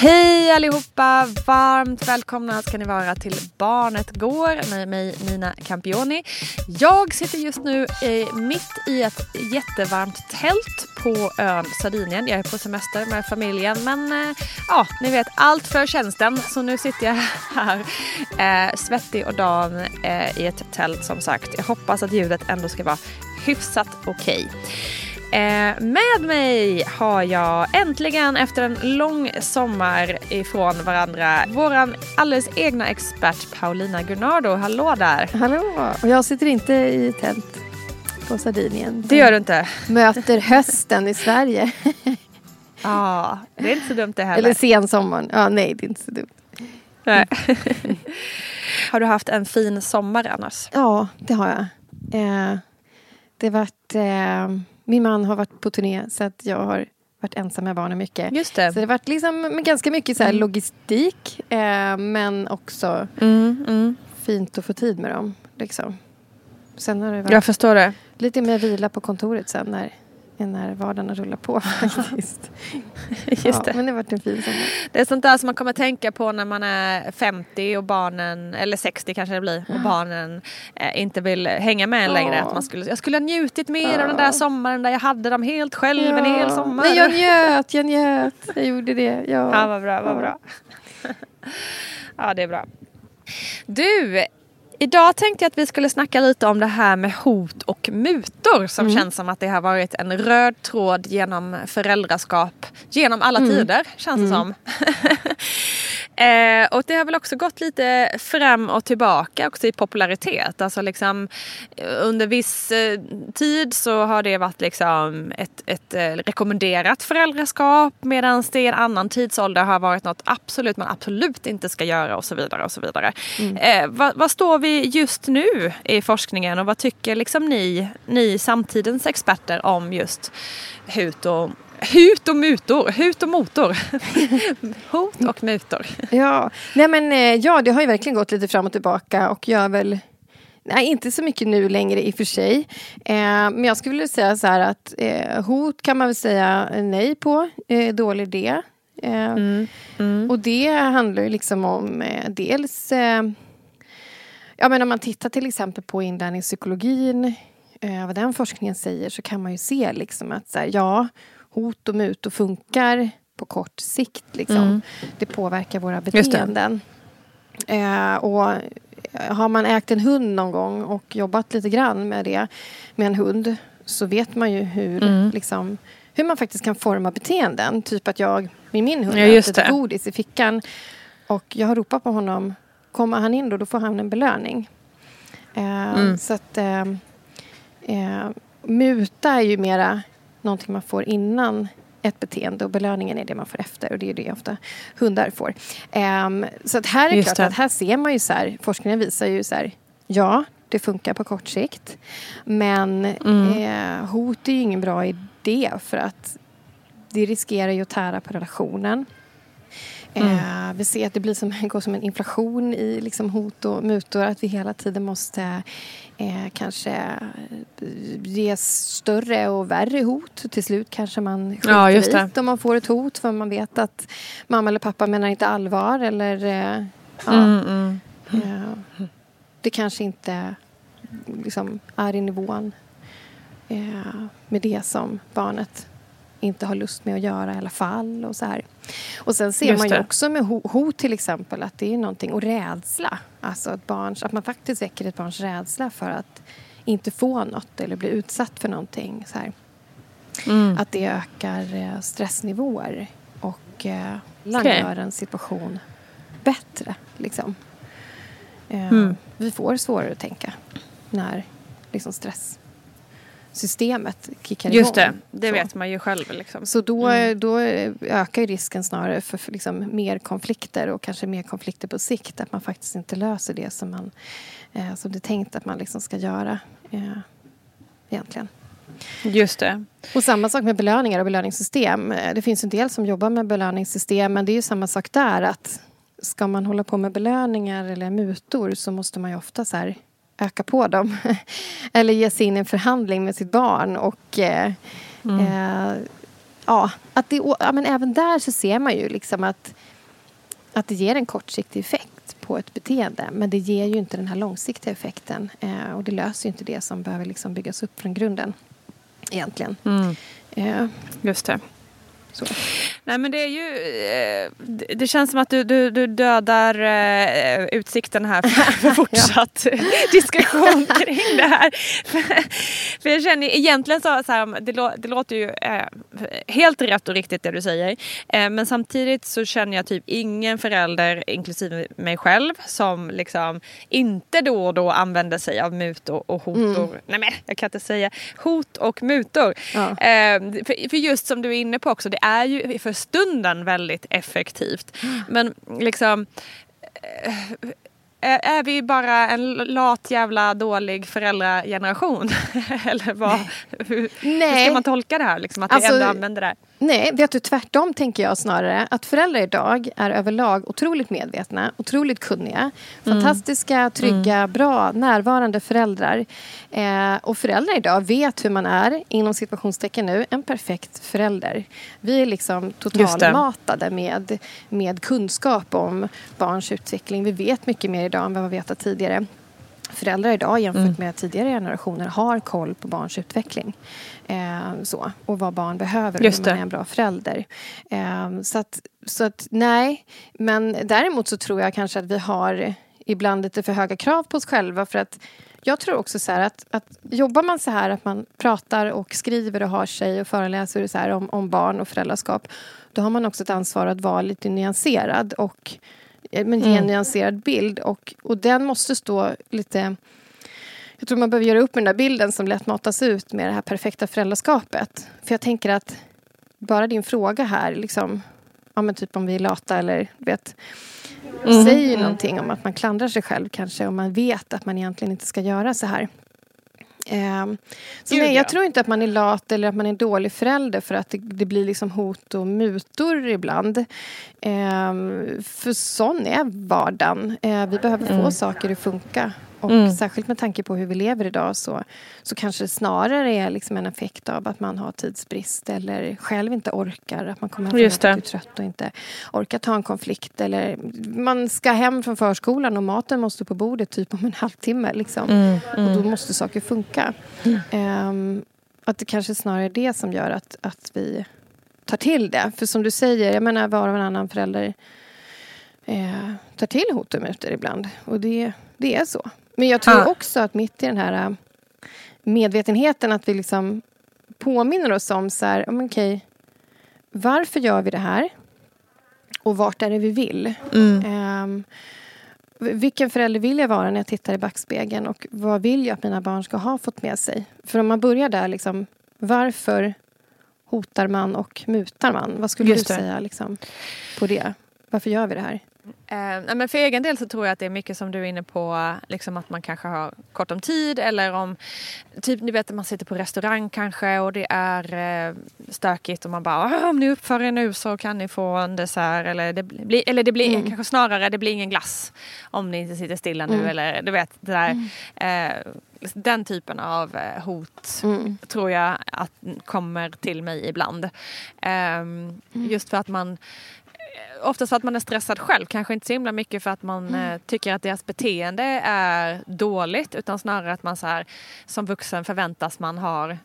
Hej allihopa! Varmt välkomna ska ni vara till Barnet Går med mig Nina Campioni. Jag sitter just nu eh, mitt i ett jättevarmt tält på ön Sardinien. Jag är på semester med familjen men eh, ja, ni vet allt för tjänsten. Så nu sitter jag här eh, svettig och dan eh, i ett tält som sagt. Jag hoppas att ljudet ändå ska vara hyfsat okej. Okay. Eh, med mig har jag äntligen efter en lång sommar ifrån varandra våran alldeles egna expert Paulina Gunnardo. Hallå där! Hallå! Och jag sitter inte i tält på Sardinien. Det gör du inte? Möter hösten i Sverige. Ja, ah, det är inte så dumt det heller. Eller sensommaren. Ja, nej, det är inte så dumt. Nej. har du haft en fin sommar annars? Ja, det har jag. Eh, det har varit... Eh, min man har varit på turné så att jag har varit ensam med barnen mycket. Just det. Så det har varit liksom ganska mycket så mm. logistik eh, men också mm, mm. fint att få tid med dem. Liksom. Sen har det varit jag förstår det. lite mer vila på kontoret sen när när vardagen rullar på faktiskt. Just ja, det. Men det har varit en fin sommar. Det är sånt där som man kommer tänka på när man är 50 och barnen, eller 60 kanske det blir, och barnen eh, inte vill hänga med en längre. Att man skulle, jag skulle ha njutit mer ja. av den där sommaren där jag hade dem helt själv ja. en hel sommar. Men jag njöt, jag njöt. Jag gjorde det. Ja, ja vad bra, vad bra. ja, det är bra. Du, Idag tänkte jag att vi skulle snacka lite om det här med hot och mutor som mm. känns som att det har varit en röd tråd genom föräldraskap genom alla mm. tider känns det mm. som. Eh, och det har väl också gått lite fram och tillbaka också i popularitet. Alltså liksom eh, under viss eh, tid så har det varit liksom ett, ett eh, rekommenderat föräldraskap medan det i en annan tidsålder har varit något absolut man absolut inte ska göra och så vidare. och så vidare. Mm. Eh, vad, vad, står vi just nu i forskningen och vad tycker liksom ni, ni samtidens experter om just hut och Hut och mutor, hut och motor. Hot och mutor. Ja, nej men eh, ja, det har ju verkligen gått lite fram och tillbaka och jag väl Nej, inte så mycket nu längre i och för sig. Eh, men jag skulle vilja säga så här att eh, hot kan man väl säga nej på. Eh, dålig idé. Eh, mm. Mm. Och det handlar ju liksom om eh, dels... Ja, men om man tittar till exempel på inlärningspsykologin eh, vad den forskningen säger så kan man ju se liksom att så här, ja, hot och mutor funkar på kort sikt. Liksom. Mm. Det påverkar våra beteenden. Eh, och har man ägt en hund någon gång och jobbat lite grann med det med en hund så vet man ju hur, Mm. liksom, hur man faktiskt kan forma beteenden. Typ att jag med min hund Ja, det. godis i fickan och jag har ropat på honom. Kommer han in då, då får han en belöning. Eh, Mm. Så att eh, eh, muta är ju mera någonting man får innan ett beteende och belöningen är det man får efter och det är det ofta hundar får. Ehm, så att här är Just klart det. att här ser man ju så här, forskningen visar ju så här, ja, det funkar på kort sikt. Men Mm. eh, hot är ju ingen bra idé för att det riskerar ju att tära på relationen. Eh, vi ser att det blir som, går som en inflation i liksom hot och mutor. Att vi hela tiden måste eh, kanske eh, ge större och värre hot. Till slut kanske man skiter Ja, just det. i det om man får ett hot för man vet att mamma eller pappa menar inte allvar. Eller, eh, ja, Mm, mm. eh, det kanske inte liksom, är i nivån eh, med det som barnet inte har lust med att göra i alla fall. Och, så här. och sen ser Just man ju det. också med ho- hot till exempel att det är någonting, och rädsla. Alltså att, barns, att man faktiskt väcker ett barns rädsla för att inte få något eller bli utsatt för någonting. Så här. Mm. Att det ökar eh, stressnivåer och eh, Okej. gör en situation bättre. Liksom. Eh, Mm. Vi får svårare att tänka när liksom, stresssystemet kickar Just det, igång. det Så. vet man ju själv. Liksom. Så då, Mm. då ökar risken snarare för, för liksom mer konflikter och kanske mer konflikter på sikt. Att man faktiskt inte löser det som, man, eh, som det är tänkt att man liksom ska göra eh, egentligen. Just det. Och samma sak med belöningar och belöningssystem. Eh, Det finns en del som jobbar med belöningssystem men det är ju samma sak där att ska man hålla på med belöningar eller mutor så måste man ju ofta så här öka på dem. eller ge sig in i en förhandling med sitt barn och eh, eh, ja, att det, ja, men även där så ser man ju liksom att, att det ger en kortsiktig effekt på ett beteende men det ger ju inte den här långsiktiga effekten eh, och det löser ju inte det som behöver liksom byggas upp från grunden egentligen. Mm. Eh, Just det. Så. Nej men det är ju, eh, det- känns som att du, du, du dödar eh, utsikten här för, fortsatt diskussion kring det här. För, jag känner egentligen så, så här, det, lå, det låter ju eh, helt rätt och riktigt det du säger. Men samtidigt så känner jag typ ingen förälder, inklusive mig själv, som liksom inte då och då använder sig av mutor och hotor. Nej men jag kan inte säga hot och mutor. Ja. För, för just som du är inne på också, det är ju för stunden väldigt effektivt. Men liksom eh, är, vi bara en lat jävla dålig föräldrageneration? Eller vad, hur, hur ska man tolka det här? Liksom, att Alltså, vi ändå använder det här? Nej, vet du, tvärtom tänker jag snarare. Att föräldrar idag är överlag otroligt medvetna, otroligt kunniga. Fantastiska, trygga, bra, närvarande föräldrar. Eh, och föräldrar idag vet hur man är, inom situationstecken nu, en perfekt förälder. Vi är liksom totalmatade med, med kunskap om barns utveckling. Vi vet mycket mer idag än vad vi vetat tidigare. Föräldrar idag jämfört Mm. med tidigare generationer har koll på barns utveckling. Eh, så, och vad barn behöver och Just hur man är en bra förälder. Eh, så, att, så att nej, men däremot så tror jag kanske att vi har ibland lite för höga krav på oss själva. För att jag tror också så att, att jobbar man så här att man pratar och skriver och har sig och föreläser så här om, om barn och föräldraskap då har man också ett ansvar att vara lite nyanserad och men ge en nyanserad bild. Och, och den måste stå lite... Jag tror man behöver göra upp med den där bilden som lätt matas ut med det här perfekta föräldraskapet. För jag tänker att bara din fråga här, liksom, ja, men typ om vi är lata eller vet, säger ju någonting om att man klandrar sig själv kanske och man vet att man egentligen inte ska göra så här. Ehm, så Gud, nej, ja. jag tror inte att man är lat eller att man är en dålig förälder för att det, det blir liksom hot och mutor ibland. Ehm, för sån är vardagen. Eh, vi behöver få saker att funka Och Mm. särskilt med tanke på hur vi lever idag så, så kanske det snarare är liksom en effekt av att man har tidsbrist eller själv inte orkar. Att man kommer hem från är trött och inte orkar ta en konflikt. Eller man ska hem från förskolan och maten måste på bordet typ om en halvtimme. Liksom. Mm, Och då måste saker funka. Ehm, att det kanske snarare är det som gör att, att vi tar till det. För som du säger, jag menar var och varannan förälder eh, tar till hot och mutor ibland. Och det, det är så. Men jag tror Ja. också att mitt i den här eh, medvetenheten att vi liksom påminner oss om så här, men okej, varför gör vi det här? Och vart är det vi vill? Mm. Ehm, vilken förälder vill jag vara när jag tittar i backspegeln och vad vill jag att mina barn ska ha fått med sig? För om man börjar där, liksom, varför hotar man och mutar man? Vad skulle Just du det. säga liksom, på det? Varför gör vi det här? Eh, men för egen del så tror jag att det är mycket som du är inne på, liksom att man kanske har kort om tid eller om, typ ni vet att man sitter på restaurang kanske och det är eh, stökigt och man bara "Ah, om ni uppför er nu så kan ni få en dessert. Eller det blir, eller det blir kanske snarare det blir ingen glass om ni inte sitter stilla nu eller du vet det där, eh, den typen av eh, hot tror jag att kommer till mig ibland. Ehm, Just för att man oftast för att man är stressad själv. Kanske inte så himla mycket för att man eh, tycker att deras beteende är dåligt utan snarare att man så här, som vuxen förväntas man har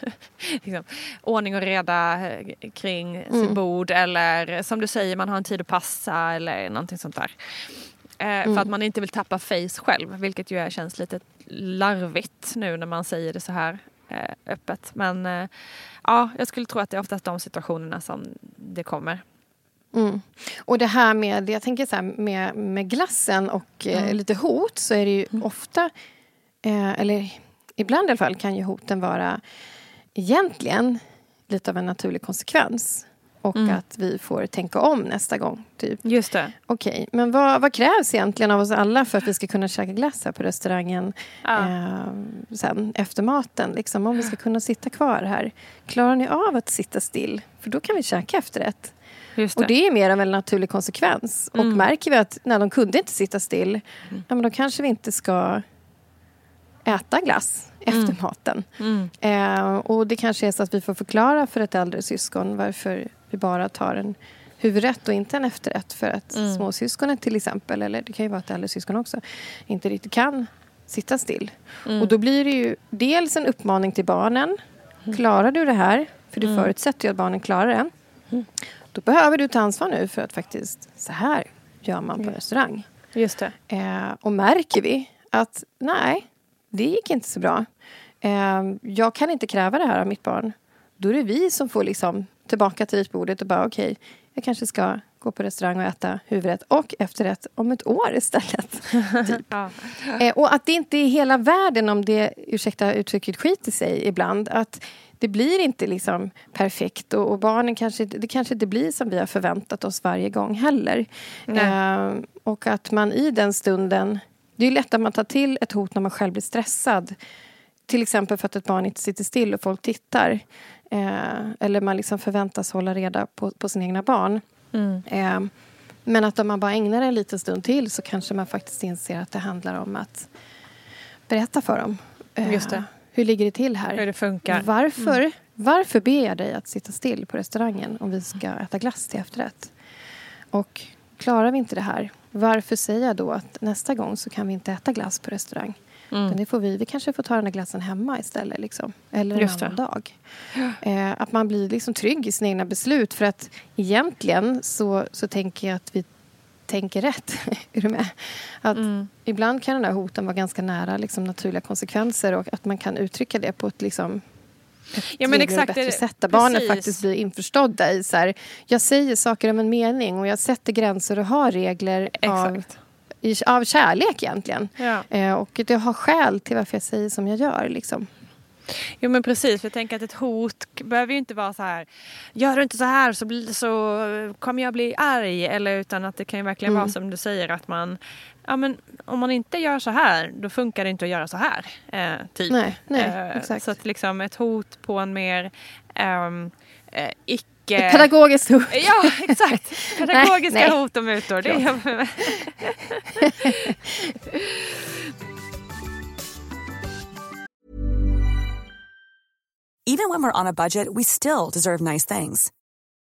liksom, ordning och reda eh, kring sitt bord eller som du säger man har en tid att passa eller någonting sånt där. Eh, För att man inte vill tappa face själv vilket ju är, känns lite larvigt nu när man säger det så här eh, öppet. Men eh, ja, jag skulle tro att det är oftast de situationerna som det kommer. Mm. Och det här med, jag tänker så här, med, med glassen och eh, lite hot så är det ju ofta, eh, eller ibland i alla fall kan ju hoten vara egentligen lite av en naturlig konsekvens. Och att vi får tänka om nästa gång. Typ. Just det. Okej, men vad, vad krävs egentligen av oss alla för att vi ska kunna käka glass här på restaurangen Ja. eh, sen efter maten? Liksom, om vi ska kunna sitta kvar här. Klarar ni av att sitta still? För då kan vi käka efterrätt. Det. Och det är mer av en naturlig konsekvens. Och märker vi att när de kunde inte sitta still, ja, men då kanske vi inte ska äta glass efter maten. Eh, och det kanske är så att vi får förklara för ett äldre syskon varför vi bara tar en huvudrätt och inte en efterrätt. För att småsyskonet till exempel, eller det kan ju vara ett äldre syskon också, inte riktigt kan sitta still. Och då blir det ju dels en uppmaning till barnen. Klarar du det här? För du förutsätter ju att barnen klarar det. Då behöver du ta ansvar nu för att faktiskt, så här gör man på restaurang. Just det. Eh, och märker vi att nej, det gick inte så bra. Eh, jag kan inte kräva det här av mitt barn. Då är det vi som får liksom tillbaka till ritbordet och bara okej, jag kanske ska gå på restaurang och äta huvudrätt och efterrätt om ett år istället. typ. Ja. Eh, och att det inte är hela världen om det, ursäkta uttrycket, skiter sig ibland. Att det blir inte liksom perfekt och, och barnen kanske, det kanske inte blir som vi har förväntat oss varje gång heller. Eh, och att man i den stunden, det är lätt att man tar till ett hot när man själv blir stressad. Till exempel för att ett barn inte sitter still och folk tittar. Eh, eller man liksom förväntas hålla reda på, på sina egna barn. Eh, men att om man bara ägnar en liten stund till så kanske man faktiskt inser att det handlar om att berätta för dem. eh, Just det. Hur ligger det till här? Hur det funkar. Varför, varför ber jag dig att sitta still på restaurangen om vi ska äta glass till efterrätt? Och klarar vi inte det här, varför säger jag då att nästa gång så kan vi inte äta glass på restaurang? Mm. Det får vi, vi kanske får ta den där glassen hemma istället. Liksom. Eller en Just annan det. dag. Eh, att man blir liksom trygg i sina egna beslut. För att egentligen så, så tänker jag att vi tänker rätt. är du med? Att Mm. Ibland kan den där hoten vara ganska nära liksom, naturliga konsekvenser och att man kan uttrycka det på ett liksom, ett Ja, men exakt, bättre sätt. Där barnen precis. faktiskt blir införstådda i så här, jag säger saker om en mening och jag sätter gränser och har regler av, Exakt. I, av kärlek egentligen. Ja. Eh, och det har skäl till varför jag säger som jag gör. Liksom. Jo men precis, för jag tänker att ett hot behöver ju inte vara så här Gör du inte så här så, bli, så kommer jag bli arg. Eller utan att det kan ju verkligen Mm. vara som du säger att man Ja men om man inte gör så här då funkar det inte att göra så här. Eh, typ. Nej, nej, Eh, exakt. Så att liksom ett hot på en mer ehm, eh, icke eh, Pedagogiskt hot. Ja, exakt. Pedagogiska nej, nej. hot och mutor. Det är... Even when we're on a budget we still deserve nice things.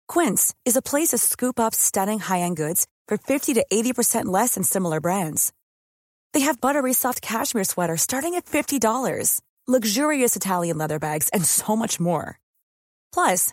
Quince is a place to scoop up stunning high-end goods for 50 to 80% less than similar brands. They have buttery soft cashmere sweaters starting at $50, luxurious Italian leather bags and so much more. Plus,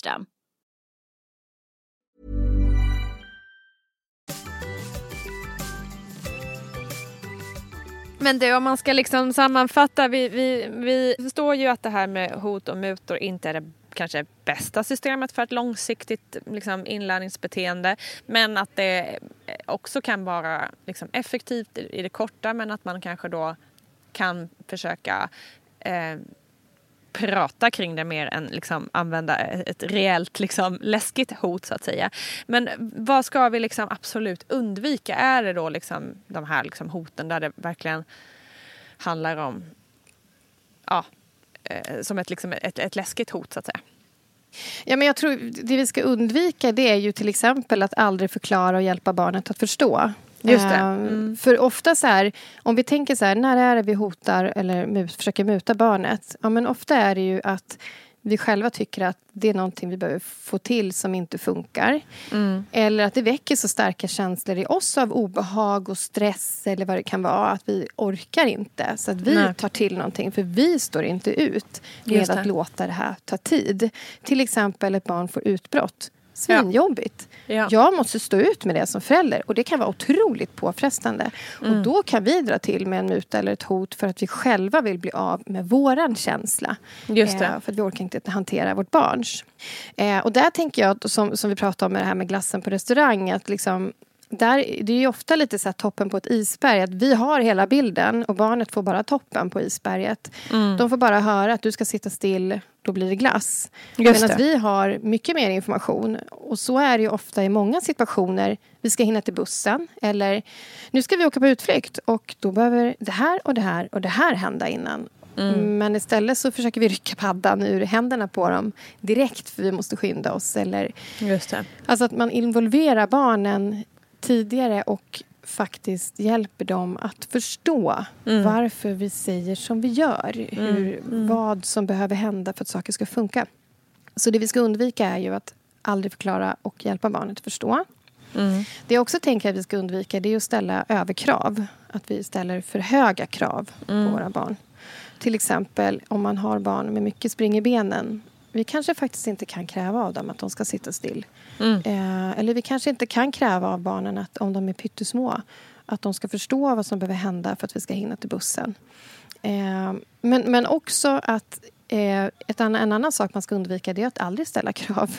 Men det, om man ska liksom sammanfatta, vi, vi, vi förstår ju att det här med hot och mutor inte är det kanske bästa systemet för ett långsiktigt liksom, inlärningsbeteende. Men att det också kan vara liksom, effektivt i, i det korta men att man kanske då kan försöka eh, prata kring det mer än liksom använda ett reellt liksom läskigt hot så att säga. Men vad ska vi liksom absolut undvika? Är det då liksom de här liksom hoten där det verkligen handlar om ja, eh, som ett, liksom ett, ett läskigt hot så att säga? Ja, men jag tror det vi ska undvika det är ju till exempel att aldrig förklara och hjälpa barnet att förstå. Just det. Mm. För ofta så här, om vi tänker så här, när är det vi hotar eller mut, försöker muta barnet? Ja, men ofta är det ju att vi själva tycker att det är någonting vi behöver få till som inte funkar. Mm. Eller att det väcker så starka känslor i oss av obehag och stress eller vad det kan vara. Att vi orkar inte. Så att vi Nej. tar till någonting för vi står inte ut med att låta det här ta tid. Till exempel ett barn får utbrott Svinjobbigt. Ja. Jag måste stå ut med det som förälder och det kan vara otroligt påfrestande. Mm. Och då kan vi dra till med en muta eller ett hot för att vi själva vill bli av med våran känsla. Just det. Eh, för att vi orkar inte hantera vårt barns. Eh, och där tänker jag, som, som vi pratade om med det här med glassen på restaurang, att liksom där, det är ju ofta lite så toppen på ett isberg. Att vi har hela bilden och barnet får bara toppen på isberget. Mm. De får bara höra att du ska sitta still, då blir det glass. Medan vi har mycket mer information. Och så är det ju ofta i många situationer. Vi ska hinna till bussen eller nu ska vi åka på utflykt och då behöver det här och det här och det här hända innan. Mm. Men istället så försöker vi rycka paddan ur händerna på dem direkt för vi måste skynda oss. Eller, Just det. Alltså att man involverar barnen tidigare och faktiskt hjälper dem att förstå Mm. varför vi säger som vi gör. Hur, Vad som behöver hända för att saker ska funka. Så det vi ska undvika är ju att aldrig förklara och hjälpa barnet att förstå. Mm. Det jag också tänker att vi ska undvika det är att ställa överkrav. Att vi ställer för höga krav Mm. på våra barn. Till exempel om man har barn med mycket spring i benen. Vi kanske faktiskt inte kan kräva av dem att de ska sitta still. Mm. Eh, eller vi kanske inte kan kräva av barnen att om de är pyttesmå att de ska förstå vad som behöver hända för att vi ska hinna till bussen. Eh, men, men också att eh, ett annan, en annan sak man ska undvika det är att aldrig ställa krav.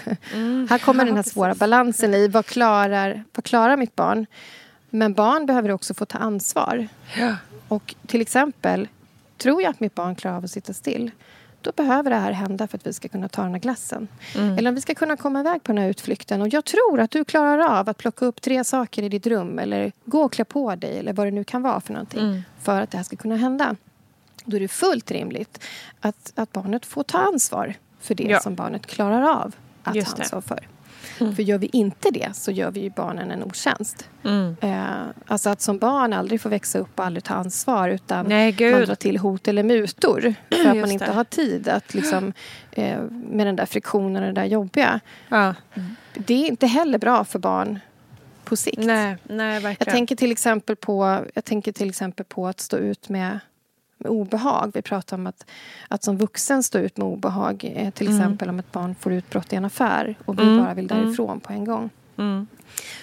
Här kommer den här svåra balansen i vad klarar, vad klarar mitt barn? Men barn behöver också få ta ansvar. Och till exempel, tror jag att mitt barn klarar av att sitta still då behöver det här hända för att vi ska kunna ta den här glassen. Eller om vi ska kunna komma iväg på den här utflykten. Och jag tror att du klarar av att plocka upp tre saker i ditt rum eller gå och klä på dig eller vad det nu kan vara för någonting. För att det här ska kunna hända. Då är det fullt rimligt att, att barnet får ta ansvar för det Ja. som barnet klarar av att Just ta ansvar för. För gör vi inte det så gör vi ju barnen en otjänst. Mm. Eh, alltså att som barn aldrig få växa upp och aldrig ta ansvar utan Nej, man drar till hot eller mutor för att man inte det. har tid att liksom, eh, med den där friktionen och det där jobbiga. Ja. Det är inte heller bra för barn på sikt. Nej, nej, verkligen. Jag tänker till exempel på, jag tänker till exempel på att stå ut med, med obehag. Vi pratar om att, att som vuxen stå ut med obehag. Eh, till exempel om ett barn får utbrott i en affär och vi bara vill därifrån på en gång. Mm.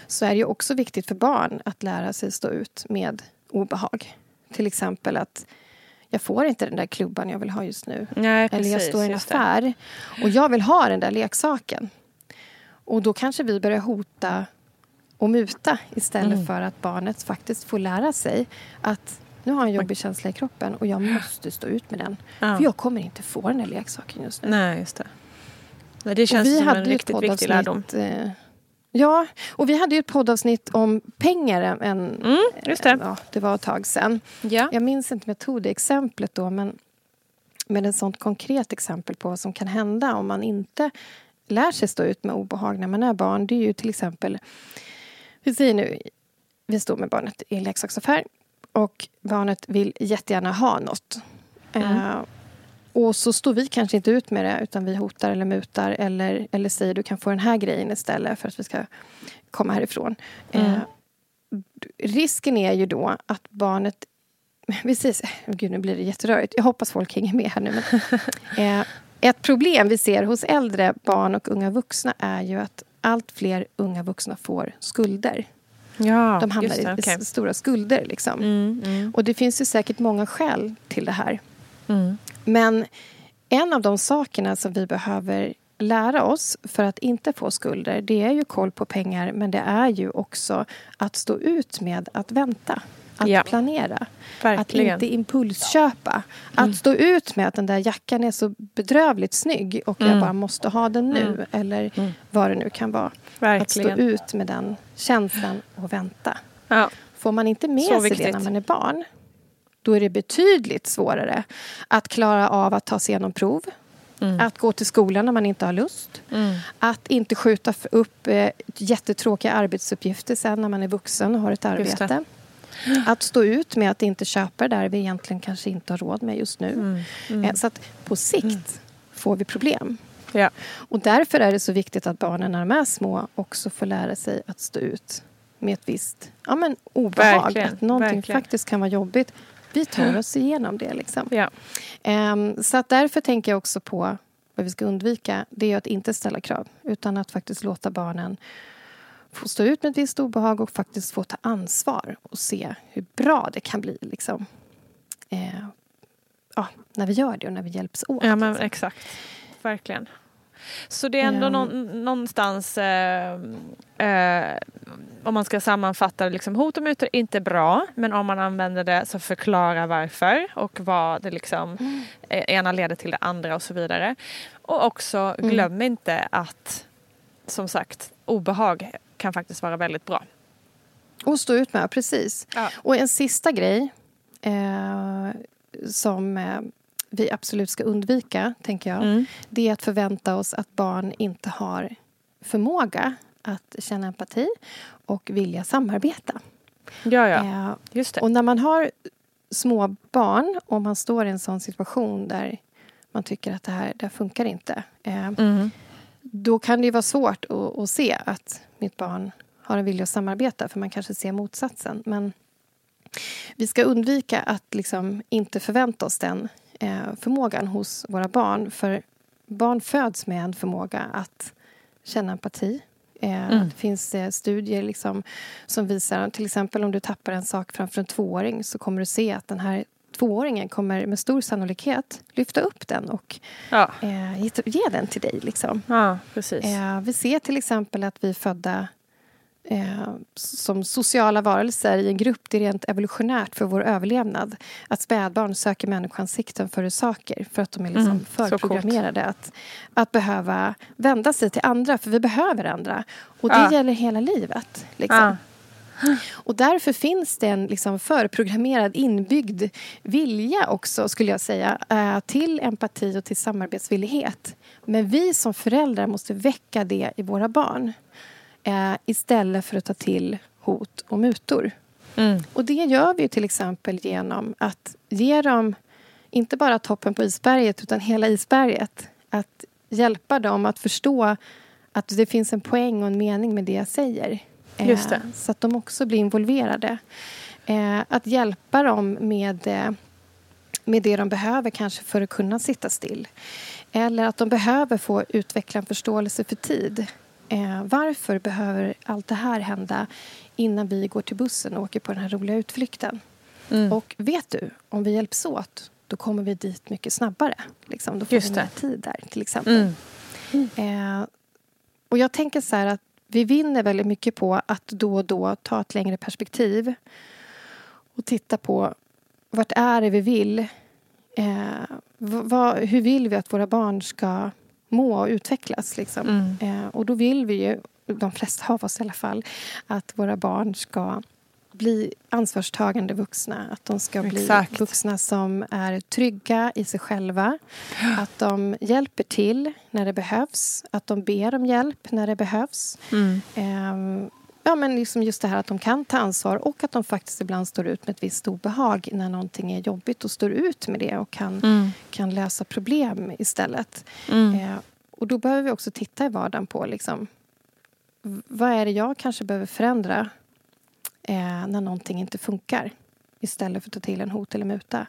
Så är det ju också viktigt för barn att lära sig stå ut med obehag. Till exempel att jag får inte den där klubban jag vill ha just nu. Nej, precis. Eller jag står i en affär och jag vill ha den där leksaken. Och då kanske vi börjar hota och muta istället Mm. för att barnet faktiskt får lära sig att nu har jag en jobbig känsla i kroppen och jag måste stå ut med den. Ja. För jag kommer inte få den där leksaken just nu. Nej, just det. Nej, det känns som hade en riktigt viktig lärdom. eh, Ja, och vi hade ju ett poddavsnitt om pengar. En, Mm, just det. Ja, det var ett tag sedan. Ja. Jag minns inte om jag tog det exemplet då, men, men ett sånt konkret exempel på vad som kan hända om man inte lär sig stå ut med obehag när man är barn. Det är ju till exempel, vi säger nu, vi står med barnet i en leksaksaffär och barnet vill jättegärna ha något. Eh, och så står vi kanske inte ut med det utan vi hotar eller mutar eller, eller säger du kan få den här grejen istället för att vi ska komma härifrån. Eh, risken är ju då att barnet... Vi säger, gud, nu blir det jätterörigt. Jag hoppas folk hänger med här nu. Men, eh, ett problem vi ser hos äldre barn och unga vuxna är ju att allt fler unga vuxna får skulder. Ja, De hamnar det, i s- stora skulder. Liksom. Mm, mm, Och det finns ju säkert många skäl till det här. mm. Men en av de sakerna som vi behöver lära oss för att inte få skulder det är ju koll på pengar men det är ju också att stå ut med att vänta. Att Ja. planera. Verkligen. Att inte impulsköpa. Att stå ut med att den där jackan är så bedrövligt snygg och jag bara måste ha den nu. Eller vad det nu kan vara. Att stå Verkligen. ut med den känslan och vänta. Ja. Får man inte med Så sig det viktigt. när man är barn då är det betydligt svårare att klara av att ta sig igenom prov. Mm. Att gå till skolan när man inte har lust. Att inte skjuta upp eh, jättetråkiga arbetsuppgifter sen när man är vuxen och har ett det. arbete. Att stå ut med att inte köpa det där vi egentligen kanske inte har råd med just nu. Mm. Eh, Så att på sikt får vi problem. Ja. Och därför är det så viktigt att barnen när de är små också får lära sig att stå ut med ett visst ja, men obehag. Verkligen, Att någonting verkligen. faktiskt kan vara jobbigt. Vi tar oss igenom det. Liksom. Ja. Ehm, så att därför tänker jag också på vad vi ska undvika. Det är att inte ställa krav utan att faktiskt låta barnen få stå ut med ett visst obehag och faktiskt få ta ansvar och se hur bra det kan bli. Liksom. Eh, ja, när vi gör det och när vi hjälps åt. Ja, men liksom. exakt. Verkligen. Så det är ändå Ehm. någon, någonstans, eh, eh, om man ska sammanfatta liksom, hot och mutor är inte bra, men om man använder det så förklara varför och vad det liksom, eh, ena leder till det andra och så vidare. Och också glöm inte att, som sagt, obehag kan faktiskt vara väldigt bra. Och stå ut med, precis. Ja. Och en sista grej eh, som eh, vi absolut ska undvika, tänker jag. Mm. Det är att förvänta oss att barn inte har förmåga att känna empati och vilja samarbeta. Ja, ja. Eh, Just det. och när man har små barn och man står i en sån situation där man tycker att det här, det här funkar inte. Eh, Mm. Då kan det vara svårt att, att se att mitt barn har en vilja att samarbeta för man kanske ser motsatsen. Men vi ska undvika att liksom inte förvänta oss den eh, förmågan hos våra barn. För barn föds med en förmåga att känna empati. Eh, Mm. Det finns eh, studier liksom, som visar till exempel om du tappar en sak framför en tvååring så kommer du se att den här tvååringen kommer med stor sannolikhet lyfta upp den och Ja, eh, ge- den till dig. Liksom. ja precis. Eh, vi ser till exempel att vi är födda eh, som sociala varelser i en grupp. Det är rent evolutionärt för vår överlevnad. Att spädbarn söker människoansikten före saker för att de är liksom Mm, förprogrammerade att, att behöva vända sig till andra, för vi behöver andra. Och det Ja. gäller hela livet. Liksom. Och därför finns det en liksom förprogrammerad, inbyggd vilja också, skulle jag säga, eh, till empati och till samarbetsvillighet. Men vi som föräldrar måste väcka det i våra barn eh, istället för att ta till hot och mutor. Mm. Och det gör vi till exempel genom att ge dem inte bara toppen på isberget utan hela isberget. Att hjälpa dem att förstå att det finns en poäng och en mening med det jag säger. Eh, Just det. Så att de också blir involverade. Eh, att hjälpa dem med, eh, med det de behöver kanske för att kunna sitta still. Eller att de behöver få utveckla en förståelse för tid. Eh, varför behöver allt det här hända innan vi går till bussen och åker på den här roliga utflykten? Mm. Och vet du, om vi hjälps åt då kommer vi dit mycket snabbare. Liksom. Då får Just vi mer tid där, till exempel. Mm. Eh, och jag tänker så här att vi vinner väldigt mycket på att då och då ta ett längre perspektiv och titta på vart är det vi vill? Eh, vad, hur vill vi att våra barn ska må och utvecklas? Liksom? Mm. Eh, och då vill vi ju, de flesta av oss i alla fall, att våra barn ska bli ansvarstagande vuxna. Att de ska bli Exakt. vuxna som är trygga i sig själva. Att de hjälper till när det behövs. Att de ber om hjälp när det behövs. Mm. Ehm, ja, men liksom just det här att de kan ta ansvar och att de faktiskt ibland står ut med ett visst obehag när någonting är jobbigt och står ut med det och kan, Mm. kan lösa problem istället. Mm. Eh, och då behöver vi också titta i vardagen på liksom, vad är det jag kanske behöver förändra eh, när någonting inte funkar istället för att ta till en hot eller muta.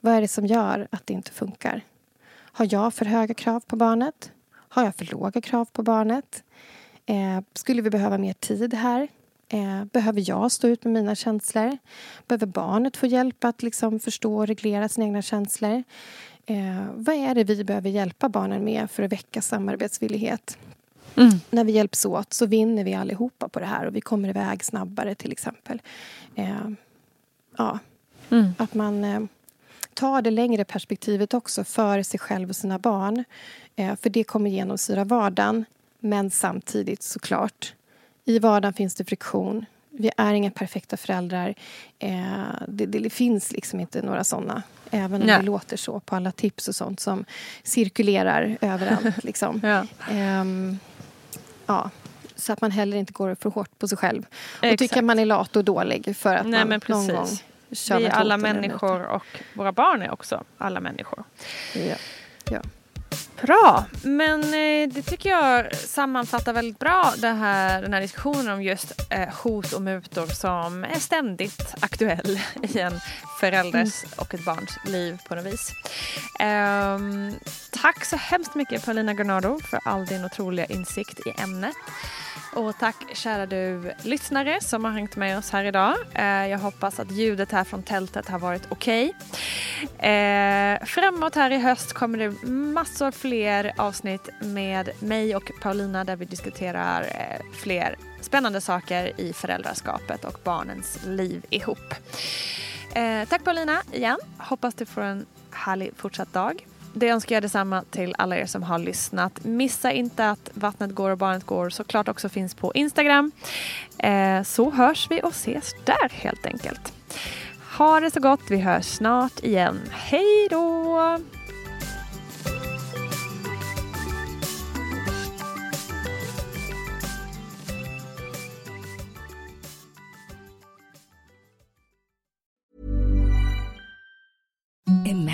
Vad är det som gör att det inte funkar? Har jag för höga krav på barnet? Har jag för låga krav på barnet? Eh, skulle vi behöva mer tid här? Eh, behöver jag stå ut med mina känslor? Behöver barnet få hjälp att liksom förstå och reglera sina egna känslor? Eh, vad är det vi behöver hjälpa barnen med för att väcka samarbetsvillighet? Mm. När vi hjälps åt så vinner vi allihopa på det här och vi kommer iväg snabbare till exempel. Eh, ja, Mm. att man eh, tar det längre perspektivet också för sig själv och sina barn. Eh, för det kommer genomsyra vardagen. Men samtidigt såklart, i vardagen finns det friktion. Vi är inga perfekta föräldrar. Eh, det, det finns liksom inte några såna. Även om Nej. det låter så på alla tips och sånt som cirkulerar överallt. Liksom. Ja. Ja, så att man heller inte går för hårt på sig själv. Och Exakt. tycker att man är lat och dålig för att Nej, man någon gång kör Vi är alla människor och våra barn är också alla människor. Ja. Ja. Bra, men eh, det tycker jag sammanfattar väldigt bra här, den här diskussionen om just eh, hot och mutor som är ständigt aktuell i en förälders och ett barns liv på något vis. Ehm, tack så hemskt mycket Paulina Granado för all din otroliga insikt i ämnet. Och tack kära du lyssnare som har hängt med oss här idag. Eh, jag hoppas att ljudet här från tältet har varit okej. Eh, framåt här i höst kommer det massor fler avsnitt med mig och Paulina där vi diskuterar eh, fler spännande saker i föräldraskapet och barnens liv ihop. Eh, tack Paulina igen. Hoppas du får en härlig fortsatt dag det önskar jag detsamma till alla er som har lyssnat. Missa inte att Vattnet går och barnet går såklart också finns på Instagram. Eh, så hörs vi och ses där helt enkelt. Ha det så gott. Vi hörs snart igen. Hej då! Imagine